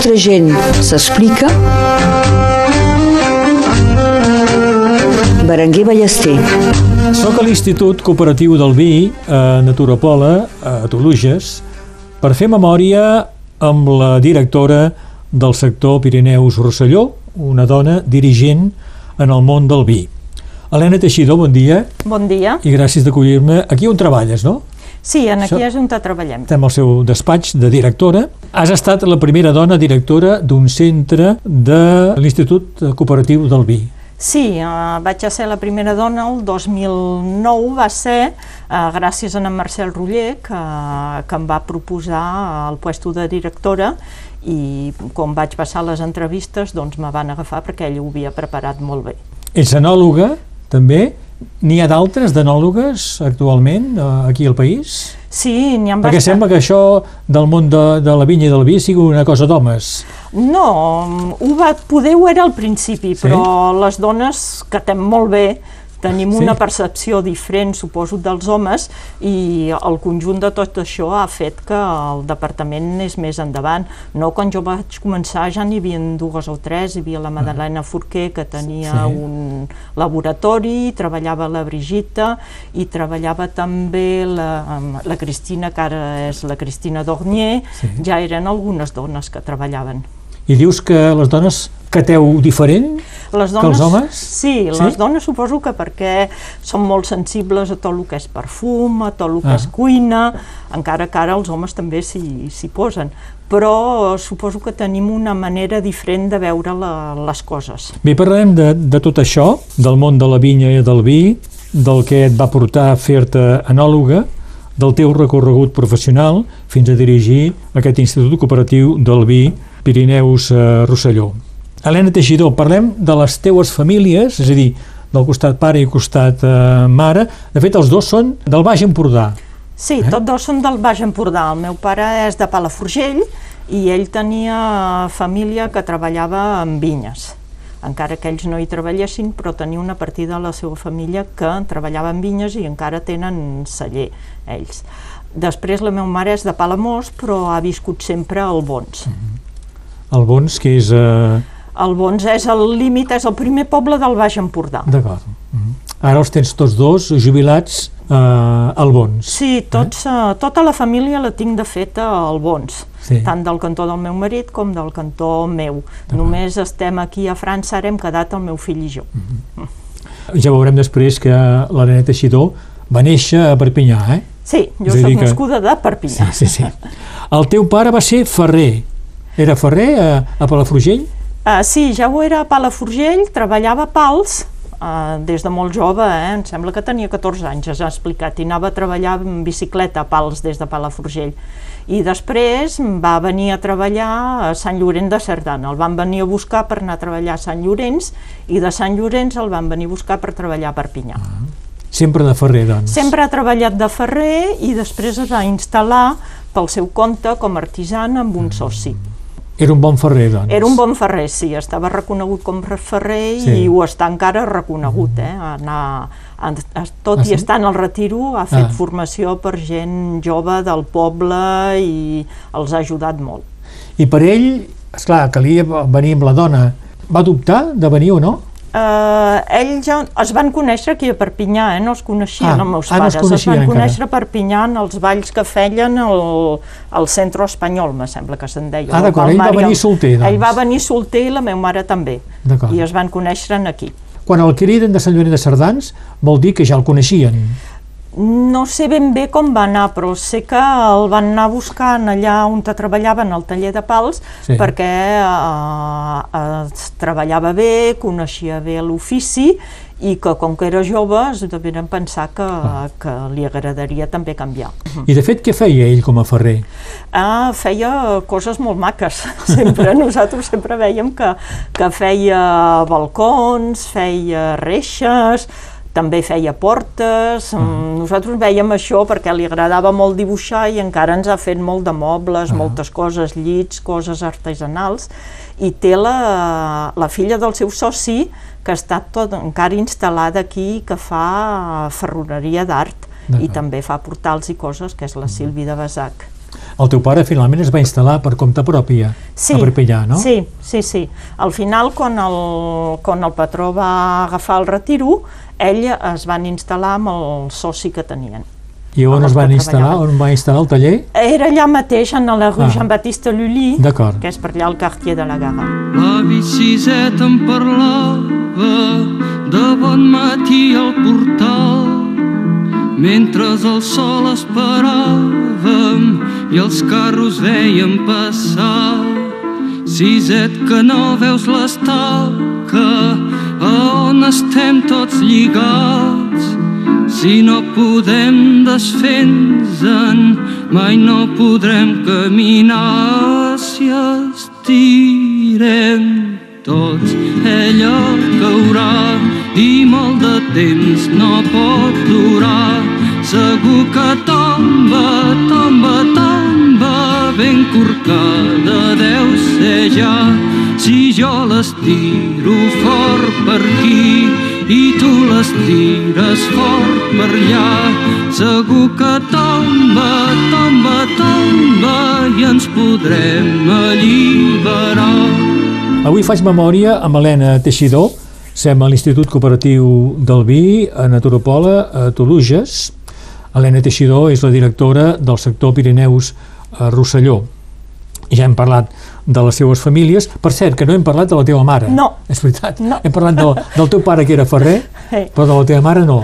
nostra gent s'explica. Berenguer Ballester. Soc a l'Institut Cooperatiu del Vi, a Naturopola, a Toluges, per fer memòria amb la directora del sector Pirineus-Rosselló, una dona dirigent en el món del vi. Helena Teixidor, bon dia Bon dia. i gràcies d'acollir-me. Aquí on treballes, no? Sí, en aquí Això- és on te treballem. Estem al seu despatx de directora. Has estat la primera dona directora d'un centre de l'Institut Cooperatiu del Vi. Sí, eh, vaig ser la primera dona, el 2009 va ser, eh, gràcies a en Marcel Roller, que, que em va proposar el puesto de directora i quan vaig passar les entrevistes doncs me van agafar perquè ell ho havia preparat molt bé. Ets enòloga, també. N'hi ha d'altres d'enòlogues actualment eh, aquí al país? Sí, n'hi ha Perquè bastant. sembla que això del món de, de la vinya i del vi sigui una cosa d'homes. No, ho va, poder ho era al principi, Sí? però les dones catem molt bé, tenim Sí. una percepció diferent, suposo, dels homes, i el conjunt de tot això ha fet que el departament és més endavant. No, quan jo vaig començar ja n'hi havia dues o tres, hi havia la Madalena Forquer, que tenia Sí. un laboratori, treballava la Brigita, i treballava també la, la Cristina, que ara és la Cristina Dornier, Sí. ja eren algunes dones que treballaven. I dius que les dones cateu diferent? Les Que els homes? Sí, Sí? les dones suposo que perquè són molt sensibles a tot el que és perfum, a tot el que Ah. és cuina, encara que ara els homes també s'hi posen, però suposo que tenim una manera diferent de veure la, les coses. Bé, parlarem de, de tot això, del món de la vinya i del vi, del que et va portar a fer-te enòloga, del teu recorregut professional fins a dirigir aquest Institut Cooperatiu del Vi Pirineus eh, Rosselló. Helena Teixidor, parlem de les teues famílies, és a dir, del costat pare i costat eh, mare. De fet, els dos són del Baix Empordà. Sí, Eh? tots dos són del Baix Empordà. El meu pare és de Palafrugell i ell tenia família que treballava en vinyes. Encara que ells no hi treballessin, però tenia una partida de la seva família que treballava en vinyes i encara tenen celler, ells. Després la meva mare és de Palamós, però ha viscut sempre al Bons. El Bons, que és... Eh, El Bons és el límit, és el primer poble del Baix Empordà. D'acord. Mhm. Ara els tens tots dos jubilats eh, al Bons. Sí, tots, eh? tota la família la tinc de fet al Bons, Sí. tant del cantó del meu marit com del cantó meu. Només estem aquí a França, ara hem quedat el meu fill i jo. Ja veurem després que l'Helena Teixidor va néixer a Perpinyà, eh? Sí, jo soc que- nascuda de Perpinyà. Sí, sí. El teu pare va ser ferrer. Era ferrer a, a Palafrugell? Uh, sí, ja ho era a Palafrugell, treballava a pals, uh, des de molt jove, eh? em sembla que tenia 14 anys, ja s'ha explicat, i anava a treballar en bicicleta a pals des de Palafrugell. I després va venir a treballar a Sant Llorenç de Cerdana. El van venir a buscar per anar a treballar a Sant Llorenç i de Sant Llorenç el van venir a buscar per treballar a Perpinyà. Sempre de ferrer, doncs. Sempre ha treballat de ferrer i després es va instal·lar pel seu compte com a artisan amb un soci. Era un bon ferrer, doncs. Era un bon ferrer, sí, estava reconegut com ferrer Sí. i ho està encara reconegut, eh? Anar, a, tot Ah, i sí? estar en el retiro, ha fet Ah. formació per gent jove del poble i els ha ajudat molt. I per ell, esclar, calia venir amb la dona. Va dubtar de venir o no? Uh, ells ja es van conèixer aquí a Perpinyà, eh? no els coneixien Ah, els meus ah, no els pares, coneixien van encara. conèixer a Perpinyà en els balls que feien al, al centre espanyol, me sembla que se'n deia. Ah, d'acord, el ell va venir solter, doncs. Ell va venir solter i la meva mare també, i es van conèixer aquí. Quan el criden de Sant Llorenç de Cerdans, vol dir que ja el coneixien. No sé ben bé com va anar, però sé que el van anar buscant allà on te treballava, en el taller de pals, Sí. perquè eh, eh, treballava bé, coneixia bé l'ofici i que com que era jove es devien pensar que, que li agradaria també canviar. I de fet, què feia ell com a ferrer? Ah, feia coses molt maques, sempre. Nosaltres sempre veiem que, que feia balcons, feia reixes, també feia portes, mm. nosaltres veiem això perquè li agradava molt dibuixar i encara ens ha fet molt de mobles, moltes coses, llits, coses artesanals, i té la, la filla del seu soci que està tot encara instal·lada aquí, que fa ferroneria d'art i també fa portals i coses, que és la Sílvia de Besac. el teu pare finalment es va instal·lar per compte pròpia Sí, a Perpinyà, no? Sí, sí, sí. Al final, quan el, quan el patró va agafar el retiro, ell es van instal·lar amb el soci que tenien. I on es van instal·lar? On va instal·lar el taller? Era allà mateix, en la rue Ah. Jean-Baptiste Lully, que és per allà al quartier de la Gara. L'avi Siset em parlava de bon matí al portal mentre el sol esperàvem i els carros veiem passar Siset que no veus l'estaca on estem tots lligats si no podem desfens-en, mai no podrem caminar si estirem tots. Ella caurà i molt de temps no pot durar. Segur que tomba, tomba, tomba, ben corcada deu ser ja. Si jo l'estiro fort per aquí i tu l'estires fort per allà, segur que tomba, tomba, tomba i ens podrem alliberar. Avui faig memòria amb Helena Teixidor, sem a l'Institut Cooperatiu del Vi, a Naturopola, a Toluges. Helena Teixidor és la directora del sector Pirineus a Rosselló. Ja hem parlat de les seues famílies. Per cert, que no hem parlat de la teva mare. No. És veritat. No. Hem parlat del, del teu pare, que era ferrer, Sí. però de la teva mare no.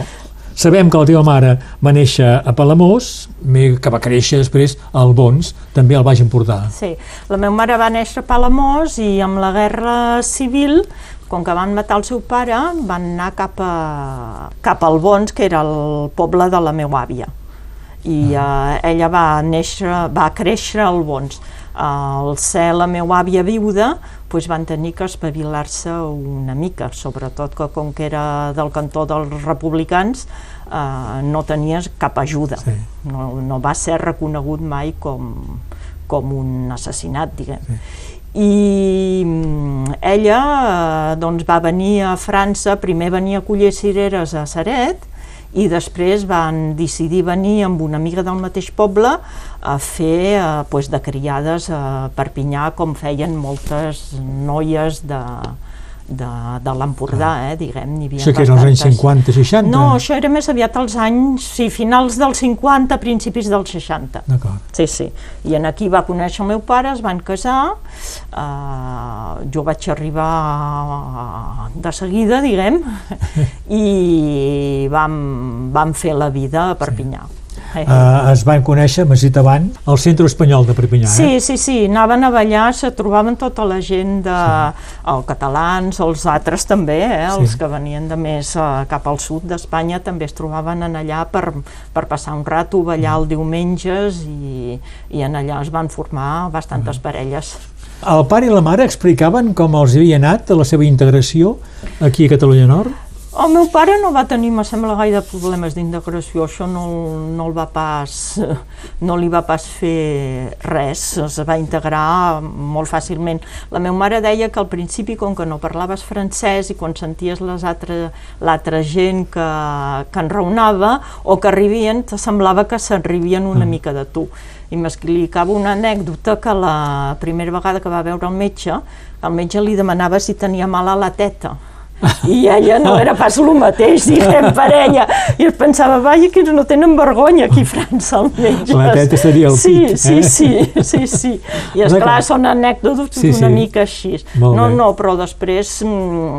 Sabem que la teva mare va néixer a Palamós, que va créixer després a Albons, també al Baix Empordà. Sí, la meva mare va néixer a Palamós i amb la guerra civil, com que van matar el seu pare, van anar cap a, cap a Albons, que era el poble de la meva àvia. I eh, ella va néixer, va créixer a Albons. Al ser la meva àvia viuda, doncs van tenir que espavilar-se una mica, sobretot que com que era del cantó dels republicans, eh, no tenies cap ajuda. Sí. No, no va ser reconegut mai com, com un assassinat, diguem. Sí. I mm, ella eh, doncs, va venir a França, primer venia a collir cireres a Saret, i després van decidir venir amb una amiga del mateix poble a fer eh, de criades a Perpinyà, com feien moltes noies de, de, de l'Empordà, eh, diguem. n'hi havia Això que era als anys bastantes. 50, 60? No, això era més aviat als anys, sí, finals dels 50, principis dels 60. D'acord. Sí, sí. I en aquí va conèixer el meu pare, es van casar, eh, jo vaig arribar de seguida, diguem, i vam, vam fer la vida a Perpinyà. Sí. Uh, es van conèixer més dit avant al Centre Espanyol de Perpinyà, Sí, eh? sí, sí, anaven a ballar, se trobaven tota la gent de... els catalans, els altres també, eh? els Sí. que venien de més eh, cap al sud d'Espanya també es trobaven en allà per, per passar un rato, ballar el diumenges i, i en allà es van formar bastantes parelles. El pare i la mare explicaven com els havia anat la seva integració aquí a Catalunya Nord? El meu pare no va tenir, me sembla, gaire problemes d'integració, això no, no, el va pas, no li va pas fer res, es va integrar molt fàcilment. La meva mare deia que al principi, com que no parlaves francès i quan senties l'altra gent que, que enraonava o que arribien, te semblava que s'enribien una mica de tu. I m'explicava una anècdota que la primera vegada que va veure el metge, el metge li demanava si tenia mal a la teta i ella no era pas el mateix, diguem, per ella. I es pensava, vaja, que no tenen vergonya aquí a França, metges. La teta seria el sí, pit, Sí, eh? sí, sí, sí. I esclar, són anècdotes Sí, una sí. mica així. Molt no, bé. no, però després uh,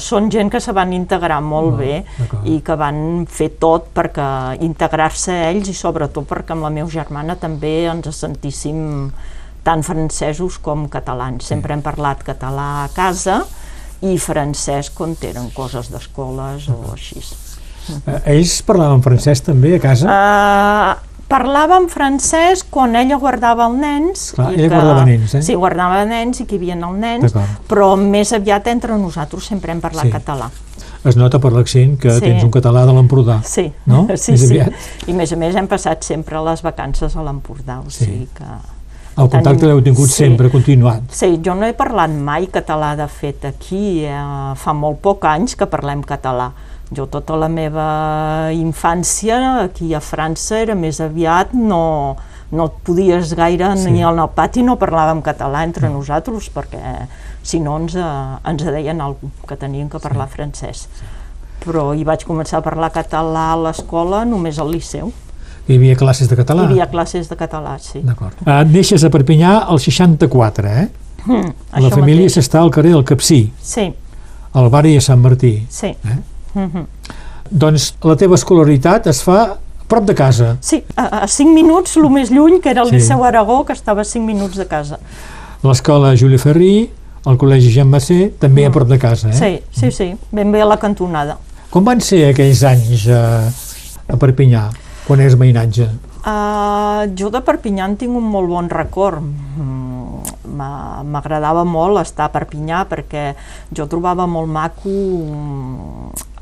són gent que se van integrar molt bé i que van fer tot perquè integrar-se ells i sobretot perquè amb la meva germana també ens sentíssim tant francesos com catalans. Sempre hem parlat català a casa i francès quan eren coses d'escoles o així. Eh, ells parlaven francès també a casa? Uh, parlàvem francès quan ella guardava els nens. Clar, i ella guardava nens, eh? Sí, guardava nens i que hi havia els nens, però més aviat entre nosaltres sempre hem parlat Sí. català. Es nota per l'accent que Sí. tens un català de l'Empordà. Sí, No? sí, Més sí. aviat. I més a més hem passat sempre les vacances a l'Empordà, o Sí. sigui que... El contacte l'heu tingut sí. sempre, continuat. Sí, jo no he parlat mai català, de fet, aquí. Eh, fa molt poc anys que parlem català. Jo tota la meva infància aquí a França era més aviat no, no et podies gaire, sí. ni al pati no parlàvem català entre no. nosaltres, perquè si no ens, eh, ens deien alguna que teníem que parlar sí. francès. Però hi vaig començar a parlar català a l'escola només al liceu. Hi havia classes de català? Hi havia classes de català, sí. D'acord. Uh, neixes a Perpinyà al 64, eh? Mm, la família s'està al carrer del Capcí. Sí. Al barri de Sant Martí. Sí. Eh? Mm -hmm. Doncs la teva escolaritat es fa prop de casa. Sí, a, a 5 minuts, el més lluny, que era el sí. Liceu Aragó, que estava a 5 minuts de casa. L'escola Juli Ferrí, el col·legi Jean Massé, també mm. a prop de casa, eh? Sí, sí, sí, ben bé a la cantonada. Com van ser aquells anys a, a Perpinyà, quan eres mainatge? Uh, jo de Perpinyà en tinc un molt bon record. Mm, m'agradava molt estar a Perpinyà perquè jo trobava molt maco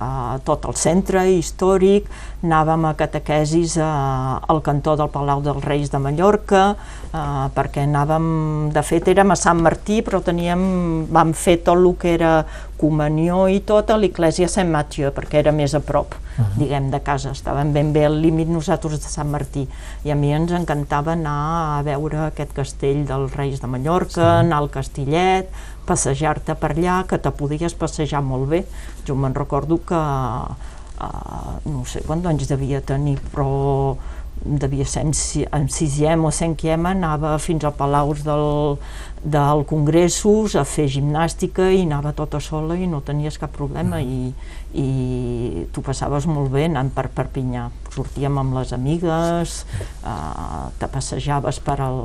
uh, tot el centre històric, anàvem a catequesis uh, al cantó del Palau dels Reis de Mallorca, uh, perquè anàvem, de fet érem a Sant Martí, però teníem, vam fer tot el que era comunió i tot a l'església Sant Mathieu, perquè era més a prop, uh -huh. diguem, de casa, estàvem ben bé al límit nosaltres de Sant Martí, i a mi ens encantava anar a veure aquest castell dels Reis de Mallorca, sí. anar al Castillet, passejar-te per allà, que te podies passejar molt bé. Jo me'n recordo que, uh, no sé quants anys devia tenir, però devia ser en, en sisiem o cinquem, anava fins a Palaus del, del Congressos a fer gimnàstica i anava tota sola i no tenies cap problema i, i tu passaves molt bé anant per Perpinyà. Sortíem amb les amigues, eh, te passejaves per al,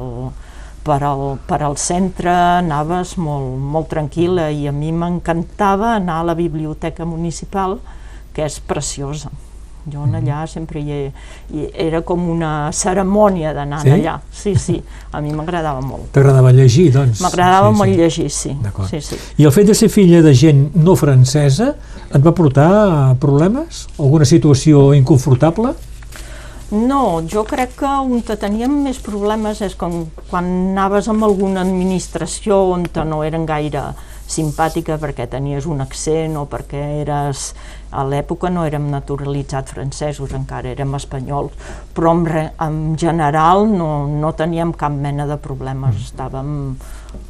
per al, per al centre, anaves molt, molt tranquil·la i a mi m'encantava anar a la biblioteca municipal, que és preciosa. Jo en allà sempre hi, he, hi era com una cerimònia d'anar sí? allà. Sí, sí, a mi m'agradava molt. T'agradava llegir, doncs? M'agradava sí, molt sí. llegir, sí. sí, sí. I el fet de ser filla de gent no francesa et va portar problemes? Alguna situació inconfortable? No, jo crec que on teníem més problemes és quan, quan anaves amb alguna administració on no eren gaire simpàtica perquè tenies un accent o perquè eres... A l'època no érem naturalitzats francesos, encara érem espanyols, però en, re, en general no, no teníem cap mena de problemes, mm. estàvem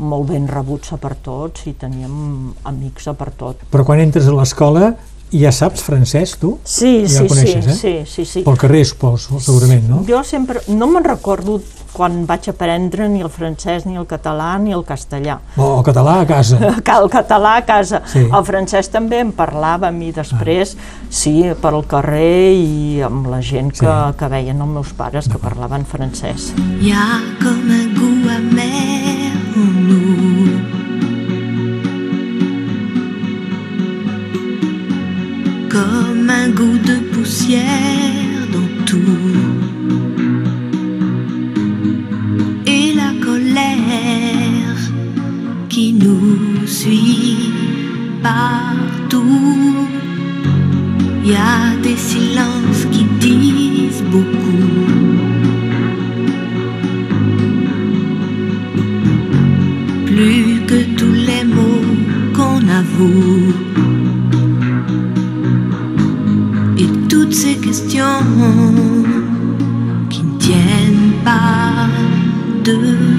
molt ben rebuts a per tots i teníem amics a per tot. Però quan entres a l'escola ja saps francès, tu? Sí, ja sí, coneixes, sí, eh? sí, sí, sí. Pel carrer, suposo, segurament, no? Jo sempre, no me'n recordo quan vaig aprendre ni el francès, ni el català, ni el castellà. O el català a casa. El català a casa. Sí. El francès també en parlàvem i després, ah. sí, per al carrer i amb la gent que, sí. que veien els meus pares que parlaven francès. Hi ha com a goût amer goût de poussière dans tout. Et la colère qui nous suit partout. Il y a des silences qui disent beaucoup. Plus que tous les mots qu'on avoue. qui ne tiennent pas de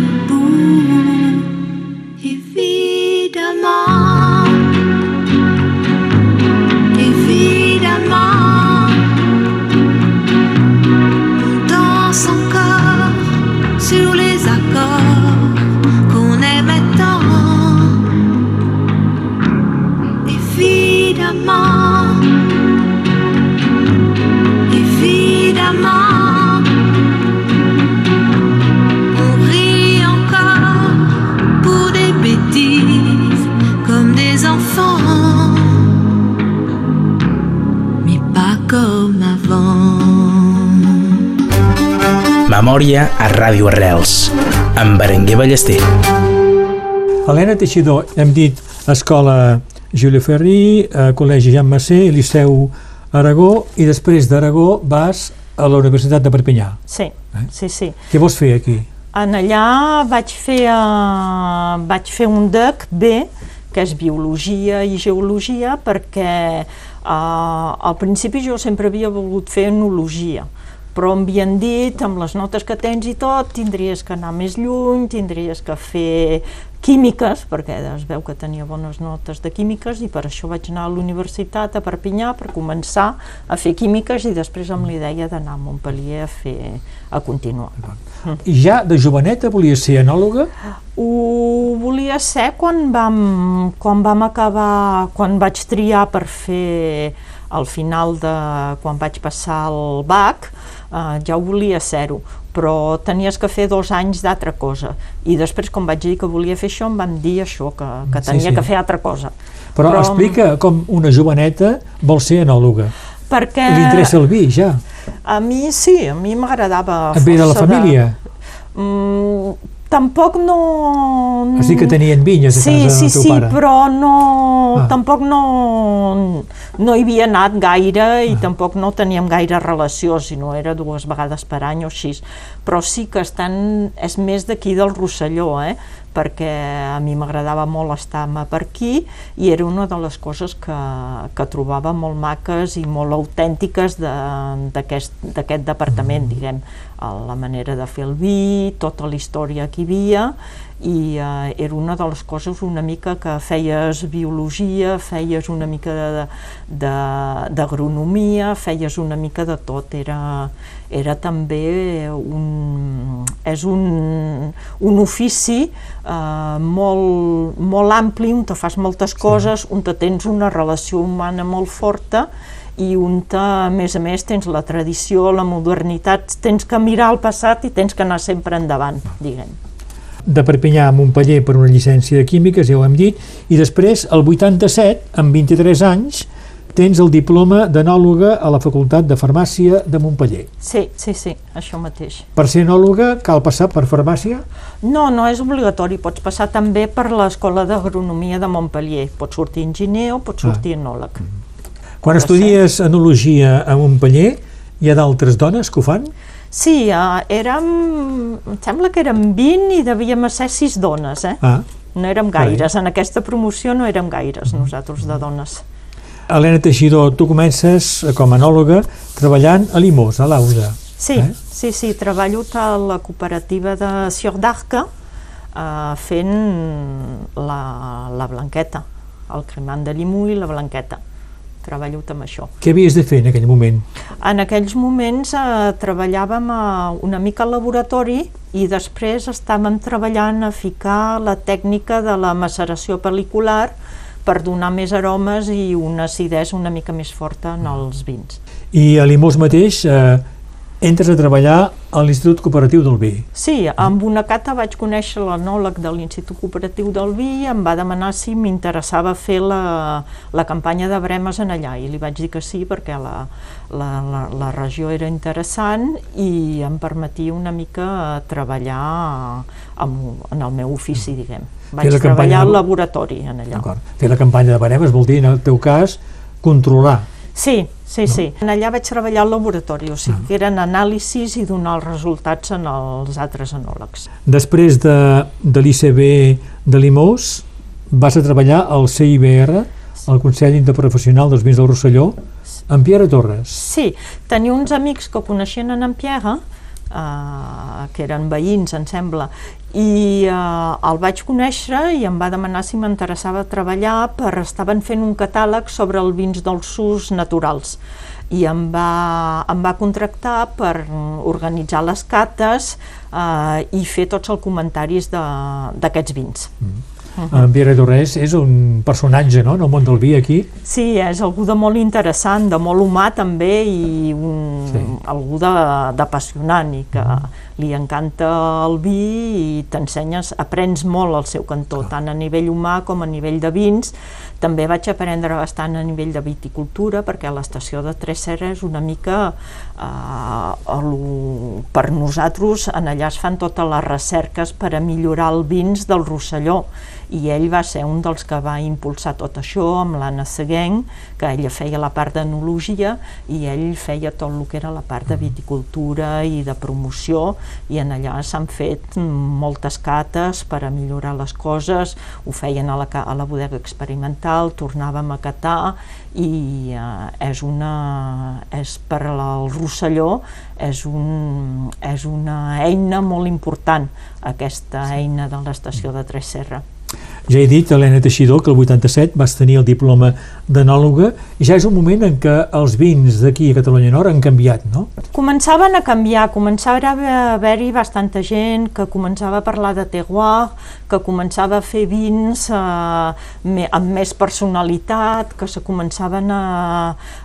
Memòria a Ràdio Arrels, amb Berenguer Ballester. Helena Teixidor, hem dit Escola Juli Ferri, eh, Col·legi Jean Massé, Liceu Aragó, i després d'Aragó vas a la Universitat de Perpinyà. Sí, eh? sí, sí. Què vols fer aquí? En allà vaig fer, uh, vaig fer un DEC B, que és Biologia i Geologia, perquè uh, al principi jo sempre havia volgut fer Enologia, però em havien dit, amb les notes que tens i tot, tindries que anar més lluny, tindries que fer químiques, perquè es veu que tenia bones notes de químiques i per això vaig anar a l'universitat a Perpinyà per començar a fer químiques i després amb l'idea d'anar a Montpellier a fer a continuar. I ja de joveneta volia ser enòloga? Ho volia ser quan vam, quan vam acabar, quan vaig triar per fer al final de quan vaig passar el BAC, eh, ja ho volia ser-ho, però tenies que fer dos anys d'altra cosa. I després, com vaig dir que volia fer això, em van dir això, que, que Sí, tenia sí. que fer altra cosa. Però, Però- explica com una joveneta vol ser enòloga. Perquè Li interessa el vi, ja. a mi sí, a mi m'agradava Et ve de la família? Mm, tampoc no... Has dit que tenien vinyes a sí, casa sí, del teu sí, pare. però no, Ah. tampoc no, no hi havia anat gaire i tampoc no teníem gaire relació, si no era dues vegades per any o així. Però sí que estan, és més d'aquí del Rosselló, eh? Perquè a mi m'agradava molt estar-me per aquí i era una de les coses que, que trobava molt maques i molt autèntiques de- d'aquest d'aquest departament, diguem, eh, la manera de fer el vi, tota la història que hi havia i eh, era una de les coses una mica que feies biologia, feies una mica de- de- d'agronomia, feies una mica de tot, era, era també un, és un, un ofici eh, molt, molt ampli, on te fas moltes coses, on te tens una relació humana molt forta i on te, a més a més tens la tradició, la modernitat, tens que mirar al passat i tens que anar sempre endavant, diguem. de Perpinyà a Montpeller per una llicència de químiques, ja ho hem dit, i després, el 87, amb 23 anys, tens el diploma d'enòloga a la Facultat de Farmàcia de Montpeller. Sí, sí, sí, això mateix. Per ser enòloga cal passar per farmàcia? No, no és obligatori, pots passar també per l'Escola d'Agronomia de Montpellier. Pots sortir enginyer o pots sortir enòleg. Quan Ha de estudies enologia a Montpeller, hi ha d'altres dones que ho fan? Sí, uh, érem, em sembla que érem 20 i devíem ser 6 dones, eh? Ah. No érem gaires, en aquesta promoció no érem gaires nosaltres de dones. Helena Teixidor, tu comences com a enòloga treballant a Limós, a l'Auda. Sí, Eh? sí, sí, treballo a la cooperativa de Sior d'Arca eh, fent la, la blanqueta, el cremant de limó i la blanqueta. Treballo amb això. Què havies de fer en aquell moment? En aquells moments eh, treballàvem a una mica al laboratori i després estàvem treballant a ficar la tècnica de la maceració pel·licular per donar més aromes i una acidesa una mica més forta en els vins. I a Limós mateix eh, entres a treballar a l'Institut Cooperatiu del Vi. Sí, amb una cata vaig conèixer l'anòleg de l'Institut Cooperatiu del Vi i em va demanar si m'interessava fer la, la campanya de bremes en allà i li vaig dir que sí perquè la, la, la, la regió era interessant i em permetia una mica treballar amb, en el meu ofici, diguem. Vaig la treballar al de- laboratori en. D'acord. Fer la campanya de baremes vol dir, en el teu cas, controlar. Sí, sí, sí. En allà vaig treballar al laboratori, o sigui que eren anàlisis i donar els resultats en els altres enòlegs. Després de, de l'ICB de Limós, vas a treballar al CIBR, al Consell Interprofessional dels Vins del Rosselló, amb Pierre Torres. Sí, tenia uns amics que coneixien en Pierre, eh, que eren veïns, em sembla, i eh, el vaig conèixer i em va demanar si m'interessava treballar per... estaven fent un catàleg sobre els vins dolços naturals. I em va, em va contractar per mm, organitzar les cates eh, i fer tots els comentaris d'aquests vins. En Pierre Torres és un personatge no? en el món del vi aquí. Sí, és algú de molt interessant, de molt humà també i un, Sí. algú d'apassionant i que li encanta el vi i t'ensenyes, aprens molt al seu cantó, tant a nivell humà com a nivell de vins. També vaig aprendre bastant a nivell de viticultura perquè l'estació de Tresserra és una mica eh, el, per nosaltres en allà es fan totes les recerques per a millorar el vins del Rosselló. I ell va ser un dels que va impulsar tot això amb l'Anna Seguenc, que ella feia la part d'enologia i ell feia tot el que era la part de viticultura i de promoció i en allà s'han fet moltes cates per a millorar les coses, ho feien a la, a la bodega experimental, tornàvem a catar i eh, és una és per al Rosselló és, un, és una eina molt important aquesta eina de l'estació de Tres Serra. Ja he dit, Helena Teixidor, que el 87 vas tenir el diploma d'anòloga i ja és un moment en què els vins d'aquí a Catalunya Nord han canviat, no? Començaven a canviar, començava a haver-hi bastanta gent que començava a parlar de terroir, que començava a fer vins eh, amb més personalitat, que se començaven a,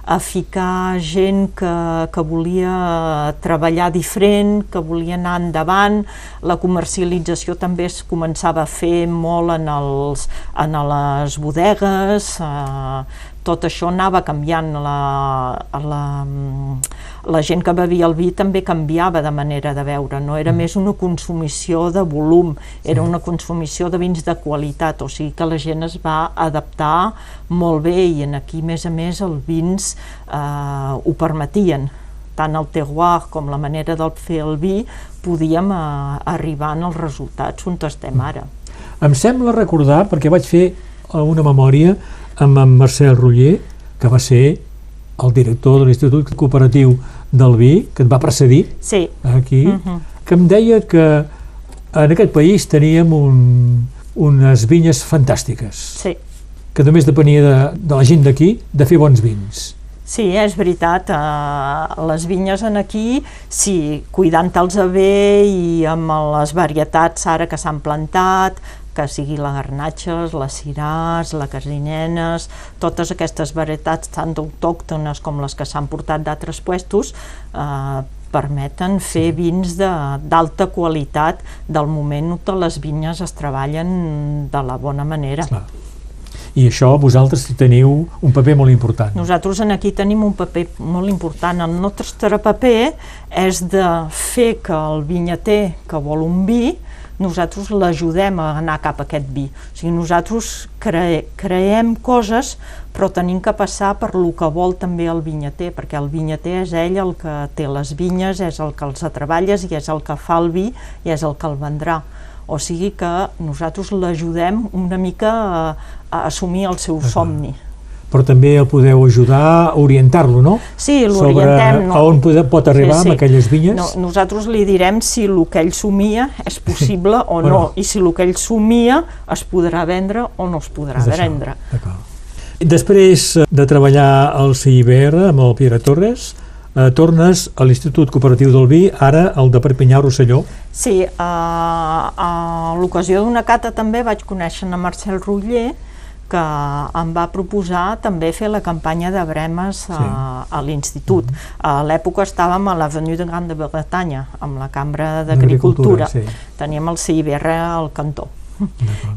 a ficar gent que, que volia treballar diferent, que volia anar endavant, la comercialització també es començava a fer molt en, els, en les bodegues, eh, tot això anava canviant, la, la, la gent que bevia el vi també canviava de manera de beure, no era mm. més una consumició de volum, era una consumició de vins de qualitat, o sigui que la gent es va adaptar molt bé i en aquí, a més a més, els vins eh, ho permetien tant el terroir com la manera de fer el vi, podíem eh, arribar en els resultats on estem ara. Em sembla recordar, perquè vaig fer una memòria amb en Marcel Roller, que va ser el director de l'Institut Cooperatiu del Vi, que et va precedir sí. aquí, uh mhm. -huh. que em deia que en aquest país teníem un, unes vinyes fantàstiques. Sí. Que només depenia de, de la gent d'aquí de fer bons vins. Sí, és veritat. Uh, les vinyes en aquí, sí, cuidant-te'ls bé i amb les varietats ara que s'han plantat, que sigui la garnatxes, les ciràs, la casinenes, totes aquestes varietats tant autòctones com les que s'han portat d'altres puestos, eh, permeten fer vins d'alta qualitat del moment que les vinyes es treballen de la bona manera. Clar. I això vosaltres teniu un paper molt important. Nosaltres en aquí tenim un paper molt important. El nostre paper és de fer que el vinyater que vol un vi nosaltres l'ajudem a anar cap a aquest vi. O sigui, nosaltres cre creem coses, però tenim que passar per lo que vol també el vinyater, perquè el vinyater és ell el que té les vinyes, és el que els treballes i és el que fa el vi i és el que el vendrà. O sigui que nosaltres l'ajudem una mica a, a assumir el seu somni però també el podeu ajudar a orientar-lo, no? Sí, l'orientem. No? A on pot, pot arribar sí, sí. amb aquelles vinyes? No, nosaltres li direm si el que ell somia és possible o no, i si el que ell somia es podrà vendre o no es podrà és vendre. Després de treballar al CIBR amb el Pere Torres, eh, tornes a l'Institut Cooperatiu del Vi, ara el de Perpinyà Rosselló. Sí, a, a l'ocasió d'una cata també vaig conèixer a Marcel Rutller, que em va proposar també fer la campanya de bremes a, sí. a l'institut. Mm -hmm. A l'època estàvem a l'Avenue de Gran de Bretanya, amb la Cambra d'Agricultura. Sí. Teníem el CIBR al cantó.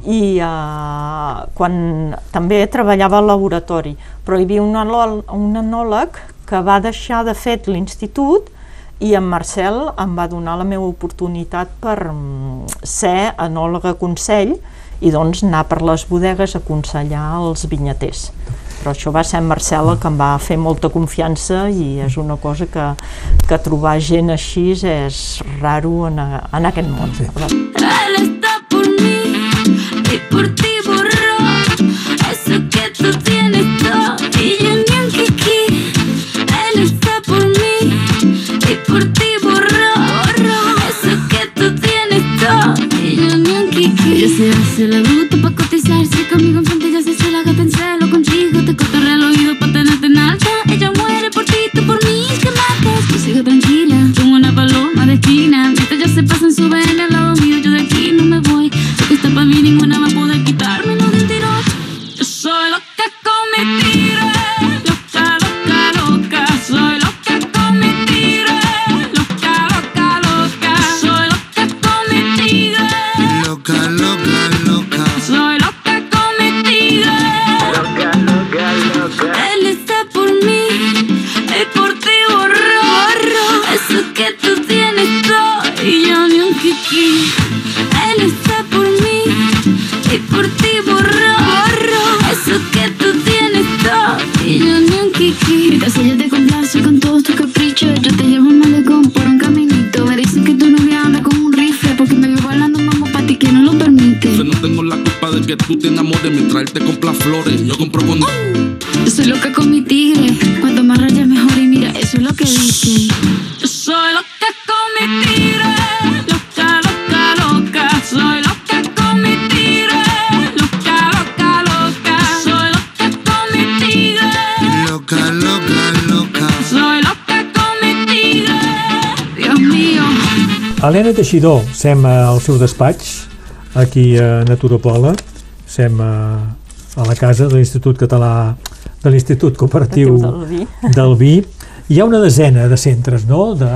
I uh, quan també treballava al laboratori, però hi havia un, un enòleg que va deixar de fet l'institut i en Marcel em va donar la meva oportunitat per mm, ser enòloga consell i doncs anar per les bodegues a aconsellar els vinyaters. Però això va ser en Marcel el que em va fer molta confiança i és una cosa que, que trobar gent així és raro en, a, en aquest món. Sí. Él está por mí y por ti se hace la bruta pa' cotizarse Conmigo enfrente ya se hace la gata en celo Contigo. Te cotorrea el oído pa' tenerte en alta. Ella muere por ti, tú por mí, que mates Tú tranquila, como una paloma de esquina Mientras ya se pasan, Helena Teixidor, sem al seu despatx, aquí a Naturopola, sem a, a la casa de l'Institut Català, de l'Institut Cooperatiu Del vi. del Vi. Hi ha una desena de centres, no?, de,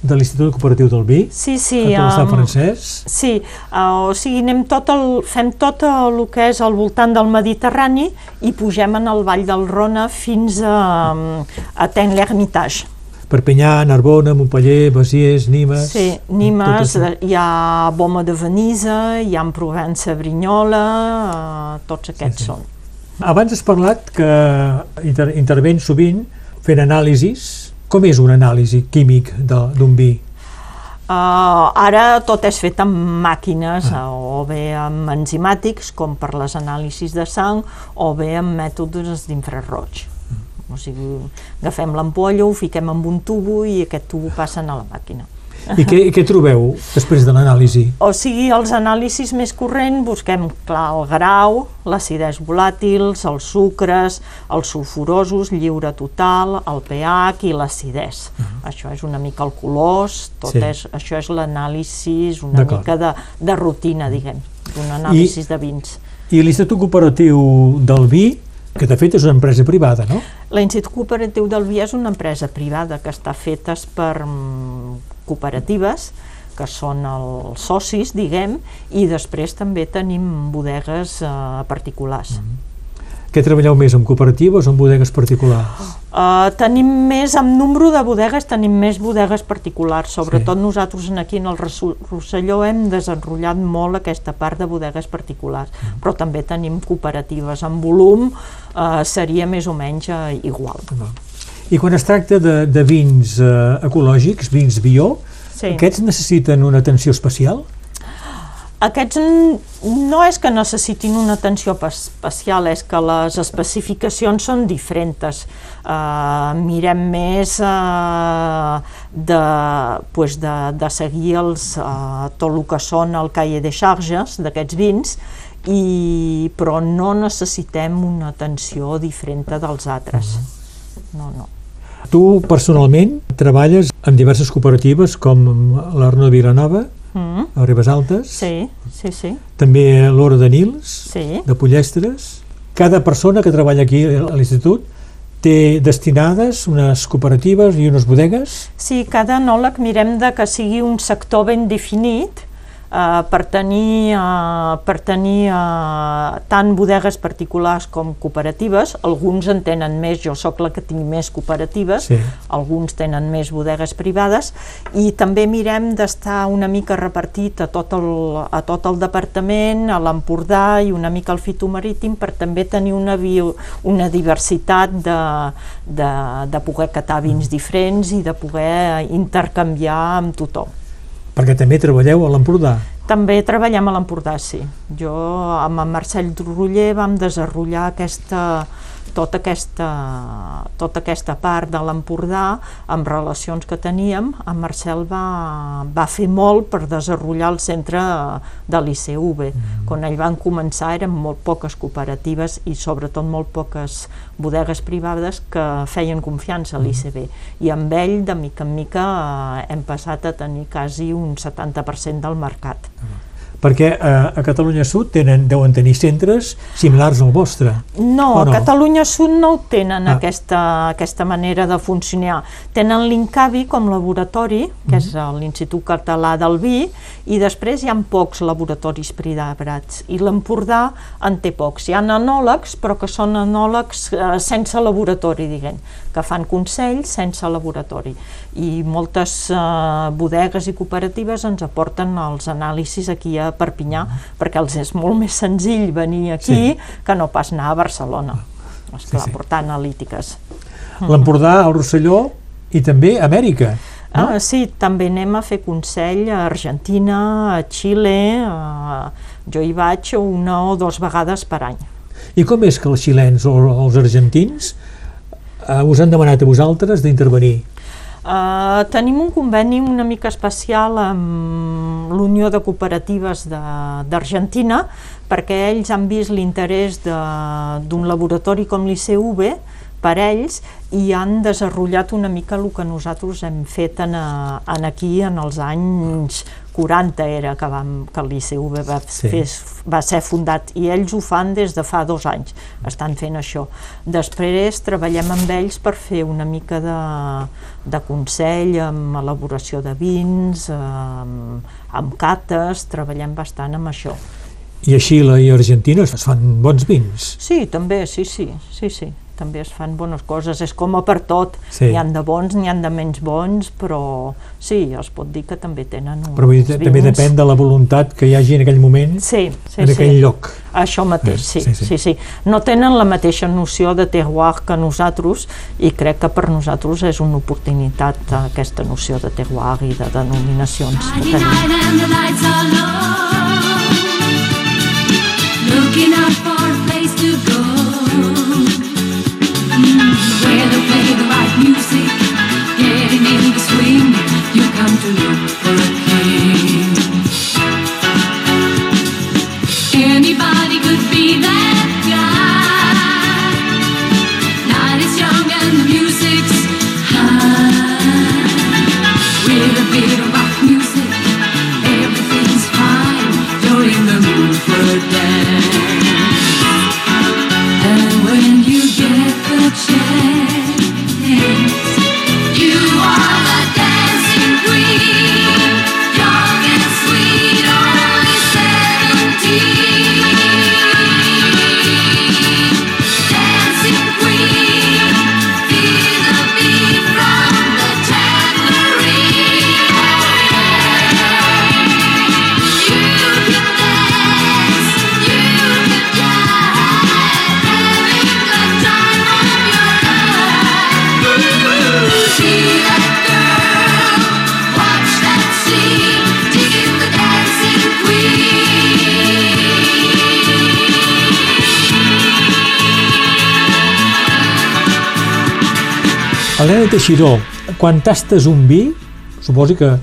de l'Institut Cooperatiu del Vi, Sí, sí. a tot Sant um, Francesc. Sí, uh, o sigui, anem tot el, fem tot el que és al voltant del Mediterrani i pugem en el Vall del Rona fins a, um, a Ten l'Hermitage. Perpinyà, Narbona, Montpellier, Besiers, Nimes... Sí, Nimes, hi ha Boma de Venisa, hi ha en Provença, Brignola, uh, tots aquests sí. són. Abans has parlat que inter intervens sovint fent anàlisis. Com és una anàlisi químic de- d'un vi? Uh, ara tot és fet amb màquines ah. o bé amb enzimàtics com per les anàlisis de sang o bé amb mètodes d'infraroig. O sigui, agafem l'ampolla, ho fiquem amb un tubo i aquest tubo passa a la màquina. I què, i què trobeu després de l'anàlisi? O sigui, els anàlisis més corrents busquem, clar, el grau, l'acidesa volàtils, els sucres, els sulfurosos, lliure total, el pH i l'acidès. Això és una mica el colors, tot Sí. és, això és l'anàlisi, una mica de, de rutina, diguem, d'un anàlisi de vins. I l'Institut Cooperatiu del Vi, que de fet és una empresa privada, no? L'Institut Cooperatiu del Vi és una empresa privada que està feta per mm, cooperatives, que són els socis, diguem, i després també tenim bodegues eh, particulars. Què treballeu més, amb cooperatives o amb bodegues particulars? Uh, tenim més, amb número de bodegues, tenim més bodegues particulars. Sobretot sí. nosaltres en aquí en el Rosselló hem desenrotllat molt aquesta part de bodegues particulars, Mm. però també tenim cooperatives. En volum uh, seria més o menys uh, igual. I quan es tracta de, de vins eh, ecològics, vins bio, Sí. aquests necessiten una atenció especial? Aquests no és que necessitin una atenció especial, és que les especificacions són diferents. Uh, mirem més uh, de, pues de, de seguir els, uh, tot el que són el cahier de charges d'aquests vins, i, però no necessitem una atenció diferent dels altres. No, no. Tu, personalment, treballes en diverses cooperatives com l'Arno Vilanova, Mm, a Ribes Altes, sí, sí, sí. també l'Hora de Nils, Sí. de Pollestres. Cada persona que treballa aquí a l'institut té destinades unes cooperatives i unes bodegues? Sí, cada enòleg mirem de que sigui un sector ben definit eh, per tenir, eh, per tenir eh, tant bodegues particulars com cooperatives. Alguns en tenen més, jo sóc la que tinc més cooperatives, Sí. alguns tenen més bodegues privades i també mirem d'estar una mica repartit a tot el, a tot el departament, a l'Empordà i una mica al fitomarítim per també tenir una, bio, una diversitat de, de, de poder catar vins diferents i de poder intercanviar amb tothom. Perquè també treballeu a l'Empordà. També treballem a l'Empordà, sí. Jo amb en Marcel Roller vam desenrotllar aquesta, tota, aquesta, tota aquesta part de l'Empordà amb relacions que teníem. En Marcel va, va fer molt per desenrotllar el centre de l'ICV. Mm. Quan ell van començar eren molt poques cooperatives i sobretot molt poques bodegues privades que feien confiança a l'ICB. I amb ell, de mica en mica, hem passat a tenir quasi un 70% del mercat. Perquè eh, a Catalunya Sud tenen, deuen tenir centres similars al vostre. No, O a no? Catalunya Sud no ho tenen, Ah. aquesta, aquesta manera de funcionar. Tenen l'INCAVI com laboratori, que és l'Institut Català del Vi, i després hi ha pocs laboratoris privats. I l'Empordà en té pocs. Hi ha enòlegs, però que són enòlegs eh, sense laboratori, diguem, que fan consells sense laboratori. I moltes eh, bodegues i cooperatives ens aporten els anàlisis aquí a Perpinyà, perquè els és molt més senzill venir aquí Sí. que no pas anar a Barcelona. Esclar, sí. portar analítiques. l'Empordà, el Rosselló i també Amèrica. No? Ah, sí, també anem a fer consell a Argentina, a Xile, a... jo hi vaig una o dues vegades per any. I com és que els xilens o els argentins eh, us han demanat a vosaltres d'intervenir? Uh, tenim un conveni una mica especial amb l'Unió de Cooperatives d'Argentina perquè ells han vist l'interès d'un laboratori com l'ICV per ells i han desenvolupat una mica el que nosaltres hem fet en, a- en aquí en els anys 40 era que, vam, que l'ICV va, Sí. fer, va ser fundat i ells ho fan des de fa dos anys, estan fent això. Després treballem amb ells per fer una mica de, de consell amb elaboració de vins, amb, amb cates, treballem bastant amb això. I a Xile i a Argentina es fan bons vins. Sí, també, sí, sí, sí, sí, també es fan bones coses, és com a per tot, Sí. n'hi han de bons, n'hi han de menys bons, però sí, es pot dir que també tenen uns Però vull dir, també depèn de la voluntat que hi hagi en aquell moment, Sí, sí, en sí. aquell lloc. Això mateix, sí, Sí, sí, sí. sí, sí. No tenen la mateixa noció de terroir que nosaltres i crec que per nosaltres és una oportunitat aquesta noció de terroir i de denominacions que tenim. Looking out for a place to go. Where they play the right music. Getting in the swing. You come to look for a king. Helena Teixidor, quan tastes un vi, suposi que,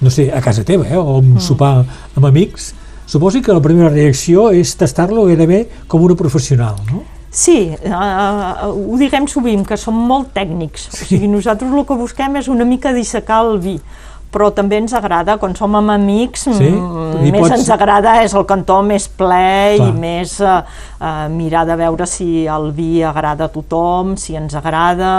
no sé, a casa teva, eh, o un sopar amb amics, suposi que la primera reacció és tastar-lo gairebé com una professional, no? Sí, uh, ho diguem sovint, que som molt tècnics. O sigui, nosaltres el que busquem és una mica dissecar el vi però també ens agrada, quan som amb amics, Sí? mm, I més pots- ens agrada és el cantó més ple Clar. i més uh, uh, mirar de veure si el vi agrada a tothom, si ens agrada,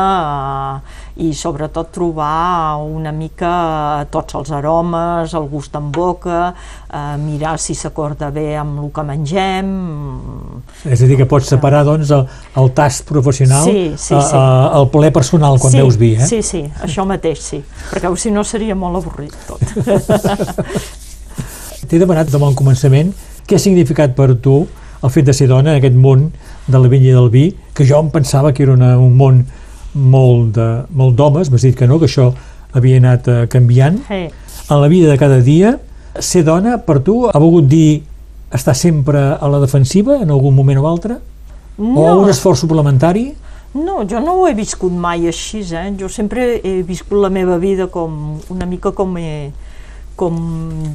uh, i sobretot trobar una mica tots els aromes, el gust en boca, uh, mirar si s'acorda bé amb el que mengem, És a dir, que pots separar, doncs, el, el tast professional Sí, sí, a- sí. a- al ple personal quan sí, veus vi, eh? Sí, sí, això mateix, sí. Perquè si no seria molt avorrit tot. T'he demanat de bon començament què ha significat per tu el fet de ser dona en aquest món de la vinya i del vi, que jo em pensava que era una, un món molt d'homes, m'has dit que no, que això havia anat eh, canviant. Sí. En la vida de cada dia, ser dona per tu ha volgut dir estar sempre a la defensiva en algun moment o altre? O un esforç suplementari? No, jo no ho he viscut mai així, eh? Jo sempre he viscut la meva vida com una mica com he, com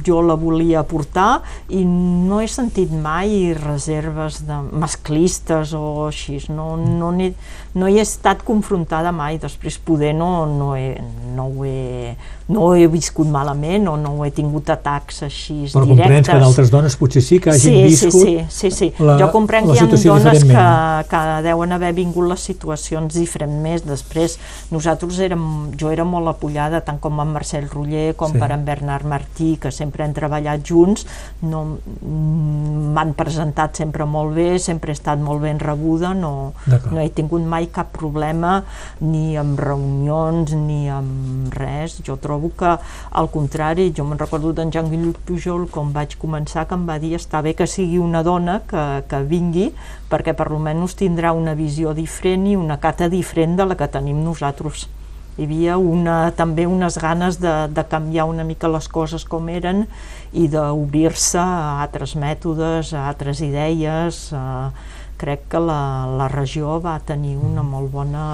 jo la volia portar i no he sentit mai reserves de masclistes o així, no, no, n'he, no he estat confrontada mai, després poder no, no, he, no, ho he, no ho he viscut malament o no he tingut atacs així Però directes. comprens que d'altres dones potser sí que hagin sí, viscut Sí, sí, sí, sí. la- jo comprenc que hi ha dones que, que deuen haver vingut les situacions diferentment. Després, nosaltres érem, jo era molt apoyada, tant com en Marcel Roller com Sí. per en Bernard Martí, que sempre hem treballat junts, no, mm, m'han presentat sempre molt bé, sempre he estat molt ben rebuda, no, no he tingut mai cap problema ni amb reunions ni amb res. Jo trobo trobo que, al contrari, jo me'n recordo d'en Jean-Luc Pujol, com vaig començar, que em va dir està bé que sigui una dona que, que vingui, perquè per almenys tindrà una visió diferent i una cata diferent de la que tenim nosaltres hi havia una, també unes ganes de, de canviar una mica les coses com eren i d'obrir-se a altres mètodes, a altres idees. Eh, crec que la, la regió va tenir una molt bona,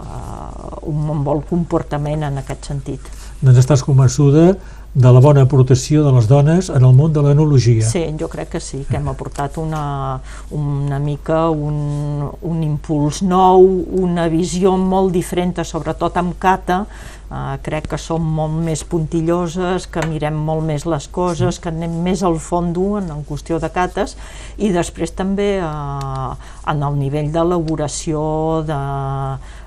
eh, un molt bon comportament en aquest sentit. Doncs estàs convençuda de la bona aportació de les dones en el món de l'enologia. Sí, jo crec que sí, que hem aportat una, una mica un, un impuls nou, una visió molt diferent, sobretot amb Cata, Uh, crec que som molt més puntilloses, que mirem molt més les coses, que anem més al fondo en, en qüestió de cates i després també uh, en el nivell d'elaboració de,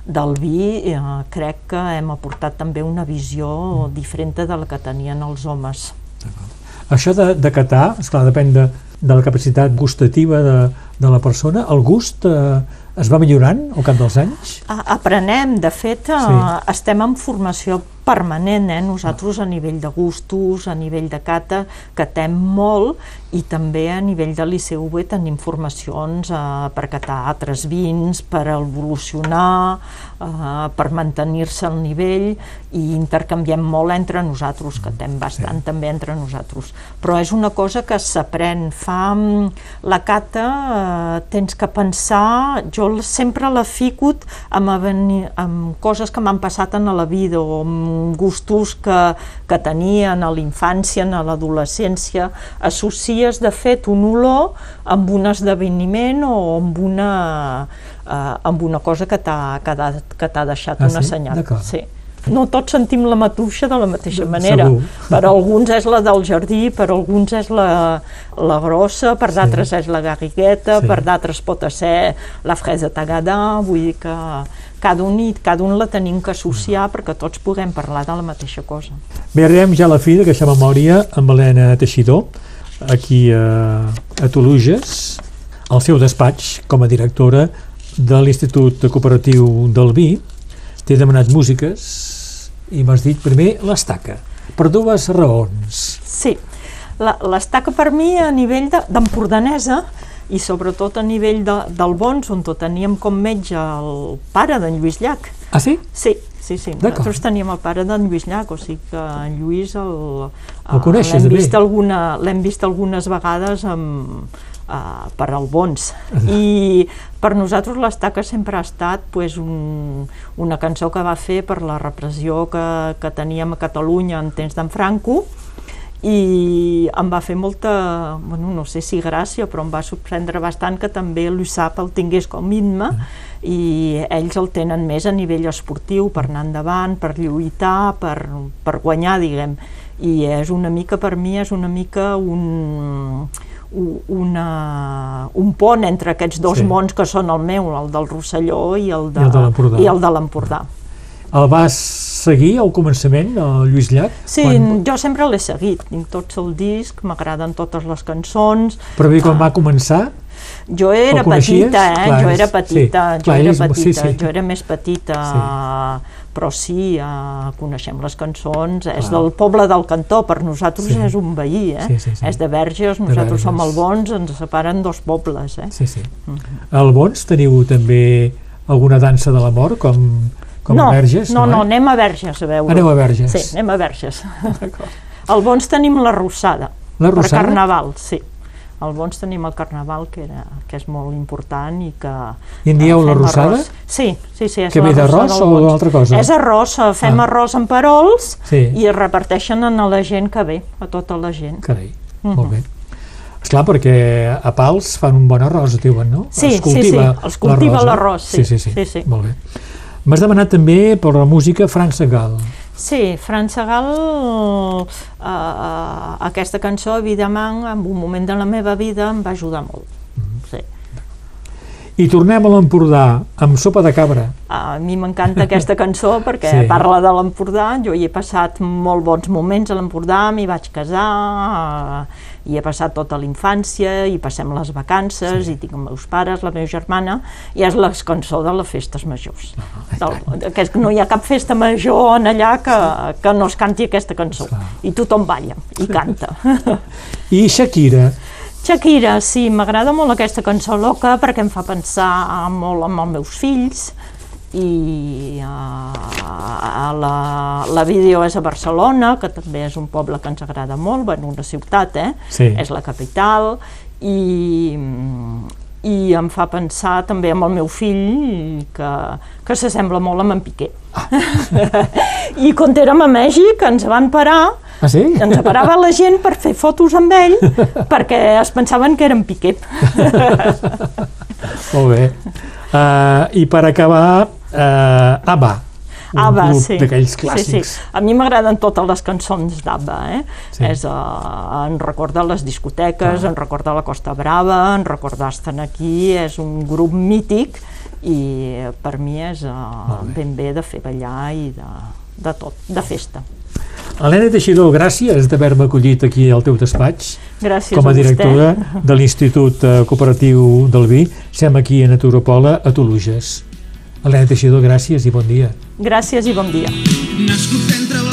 del vi eh, crec que hem aportat també una visió diferent de la que tenien els homes. Això de, de catar, esclar, depèn de, de la capacitat gustativa de, de la persona. El gust eh, es va millorant al cap dels anys? A- Aprenem, de fet, sí. Sí. estem en formació permanent, eh? nosaltres a nivell de gustos, a nivell de cata, catem molt i també a nivell de l'ICV tenim formacions eh, per catar altres vins, per evolucionar, eh, per mantenir-se al nivell i intercanviem molt entre nosaltres, catem bastant sí. també entre nosaltres. Però és una cosa que s'aprèn. Fa mm, la cata, eh, tens que pensar, jo sempre la fico amb, amb coses que m'han passat en la vida o amb gustos que, que tenia en l'infància, en l'adolescència. Associes, de fet, un olor amb un esdeveniment o amb una, eh, amb una cosa que t'ha que t'ha- que t'ha deixat Ah, una sí? senyal. Sí. No tots sentim la matuixa de la mateixa De- manera. segur. Per alguns és la del jardí, per alguns és la, la grossa, per d'altres és la garrigueta, Sí. per d'altres pot ser la fresa tagada, vull dir que cada un, cada un la tenim que associar perquè tots puguem parlar de la mateixa cosa. Bé, arribem ja a la fi d'aquesta memòria amb Helena Teixidor, aquí a, a Toluges, al seu despatx com a directora de l'Institut Cooperatiu del Vi. T'he demanat músiques i m'has dit primer l'estaca, per dues raons. Sí, La- l'estaca per mi a nivell de- d'empordanesa i sobretot a nivell de, del Bons, on teníem com metge el pare d'en Lluís Llach. Ah, sí? Sí, sí, sí. Nosaltres teníem el pare d'en Lluís Llach, o sigui que en Lluís el, El coneixes l'hem vist, alguna, l'hem vist algunes vegades amb, uh, per al Bons. I per nosaltres l'estaca sempre ha estat pues, un, una cançó que va fer per la repressió que, que teníem a Catalunya en temps d'en Franco, i em va fer molta, bueno, no sé si gràcia, però em va sorprendre bastant que també l'USAP el tingués com himne i ells el tenen més a nivell esportiu per anar endavant, per lluitar, per, per guanyar, diguem. I és una mica, per mi, és una mica un, una, un pont entre aquests dos Sí. mons que són el meu, el del Rosselló i el de, I el de l'Empordà. El de vas seguir al començament, el Lluís Llach? Sí, Quan- jo sempre l'he seguit, tinc tots el disc, m'agraden totes les cançons. Però bé, quan va començar, Jo era petita, eh? Clar, jo era petita, sí, jo clar, era és- sí, petita, sí. jo era més petita, però sí, eh, coneixem les cançons, és del poble del Cantó, per nosaltres Sí. és un veí, eh? Sí, sí, sí. és de Verges, nosaltres som Verges. el Bons, ens separen dos pobles, eh? sí, sí. Al Bons teniu també alguna dansa de l'amor, com, com no, a Verges? no, no, eh? anem a Verges a veure. Aneu a Verges. Sí, anem a Verges. Al Bons tenim la Rossada. La Rossada? Per Carnaval, sí. Al Bons tenim el Carnaval, que, era, que és molt important i que... I en dieu eh, la fem Rossada? arròs. Sí, sí, sí. És Que la ve d'arròs o al Bons. d'altra cosa? És arròs, eh, fem Ah. arròs amb perols Sí. i es reparteixen a la gent que ve, a tota la gent. Carai, Mhm. molt bé. Esclar, perquè a Pals fan un bon arròs, diuen, no? Sí, Es sí, cultiva sí, els cultiva eh? l'arròs, sí, sí, sí, sí, sí. Molt bé. M'has demanat també per la música Frank Segal. Sí, Fran Segal, eh, aquesta cançó, evidentment, en un moment de la meva vida em va ajudar molt. Mhm. Sí. I tornem a l'Empordà, amb sopa de cabra. A mi m'encanta aquesta cançó perquè Sí. parla de l'Empordà, jo hi he passat molt bons moments a l'Empordà, m'hi vaig casar, hi he passat tota la infància, hi passem les vacances, sí. i tinc els meus pares, la meva germana, i és la cançó de les festes majors. Del, que és que no hi ha cap festa major en allà que, que no es canti aquesta cançó, i tothom balla i canta. I Shakira, Shakira, sí, m'agrada molt aquesta cançó loca perquè em fa pensar molt en els meus fills i uh, la, la vídeo és a Barcelona, que també és un poble que ens agrada molt, bueno, una ciutat, eh? Sí. És la capital i, i em fa pensar també amb el meu fill que, que s'assembla molt amb en Piqué. I quan érem a Mèxic ens van parar ah sí? ens parava la gent per fer fotos amb ell perquè es pensaven que eren Piqué. Molt bé. Uh, I per acabar, uh, ABBA, un ABBA, grup sí. d'aquells Sí, clàssics. sí. A mi m'agraden totes les cançons d'ABBA, eh? Sí. És, uh, en recorda les discoteques, en recorda la Costa Brava, en recorda Estan aquí, és un grup mític i per mi és uh, ben bé de fer ballar i de, de tot, de festa. Helena Teixidor, gràcies d'haver-me acollit aquí al teu despatx Gràcies com a a directora de l'Institut eh, Cooperatiu del Vi. Sem aquí a Naturopola, a Toluges. Helena Teixidor, gràcies i bon dia. Gràcies i bon dia. Nascut entre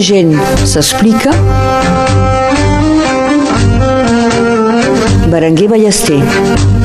gent s'explica. Berenguer Ballester.